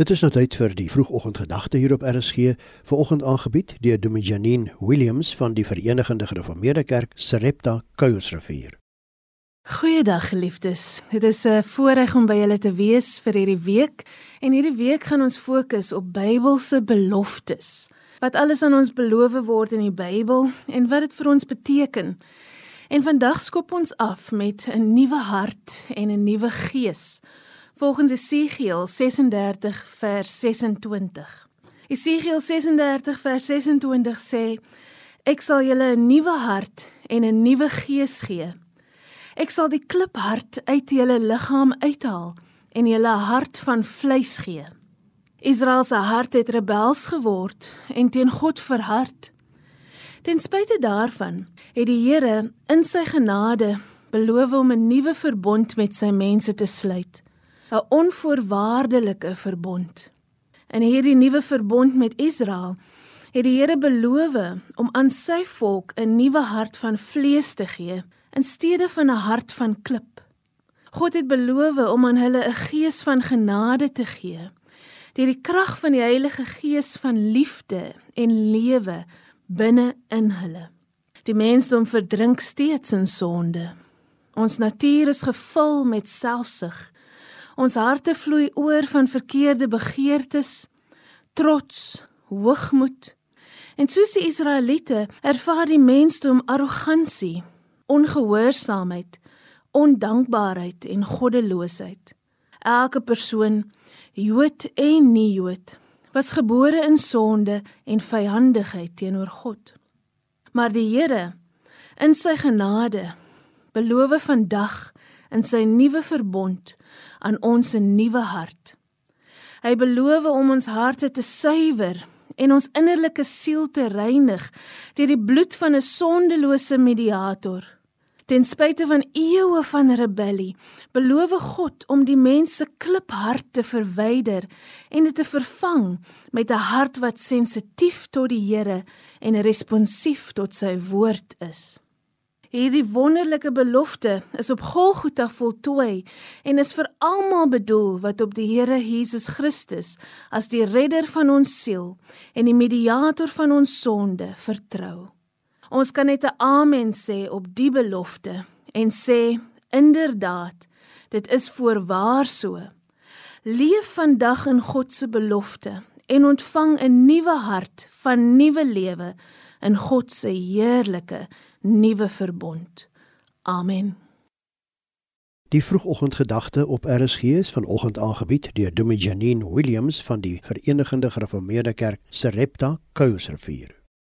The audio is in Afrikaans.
Dit is nou tyd vir die vroegoggendgedagte hier op RSG, vanoggend aangebied deur Dominee Janine Williams van die Verenigde Gereformeerde Kerk Sarepta Kuilsrivier. Goeiedag geliefdes. Dit is 'n voorreg om by julle te wees vir hierdie week en hierdie week gaan ons fokus op Bybelse beloftes. Wat alles aan ons beloof word in die Bybel en wat dit vir ons beteken. En vandag skop ons af met 'n nuwe hart en 'n nuwe gees volgens Esegiel 36 vers 26. Esegiel 36 vers 26 sê: Ek sal julle 'n nuwe hart en 'n nuwe gees gee. Ek sal die kliphart uit julle liggaam uithaal en julle hart van vleis gee. Israel se hart het rebels geword en teen God verhard. Ten spyte daarvan het die Here in sy genade beloof om 'n nuwe verbond met sy mense te sluit. 'n onvoorwaardelike verbond. In hierdie nuwe verbond met Israel het die Here beloof om aan sy volk 'n nuwe hart van vlees te gee in steede van 'n hart van klip. God het beloof om aan hulle 'n gees van genade te gee deur die krag van die Heilige Gees van liefde en lewe binne in hulle. Die mensdom verdrink steeds in sonde. Ons natuur is gevul met selfsug Ons harte vloei oor van verkeerde begeertes, trots, hoogmoed. En soos die Israeliete ervaar die mensdom arrogansie, ongehoorsaamheid, ondankbaarheid en goddeloosheid. Elke persoon, Jood en nie Jood, was gebore in sonde en vyhandigheid teenoor God. Maar die Here in sy genade beloof vandag in sy nuwe verbond aan ons 'n nuwe hart. Hy beloof om ons harte te suiwer en ons innerlike siel te reinig deur die bloed van 'n sondelose mediator. Ten spyte van eeue van rebellie, beloof God om die mens se kliphart te verwyder en dit te vervang met 'n hart wat sensitief tot die Here en responsief tot sy woord is. Hierdie wonderlike belofte is op Golgotha voltooi en is vir almal bedoel wat op die Here Jesus Christus as die redder van ons siel en die mediator van ons sonde vertrou. Ons kan net 'n amen sê op die belofte en sê inderdaad dit is voorwaar so. Leef vandag in God se belofte en ontvang 'n nuwe hart van nuwe lewe in God se heerlike nuwe verbond. Amen. Die vroegoggendgedagte op RSG is vanoggend aangebied deur Dominee Janine Williams van die Verenigde Gereformeerde Kerk Sarepta Kuilsrivier.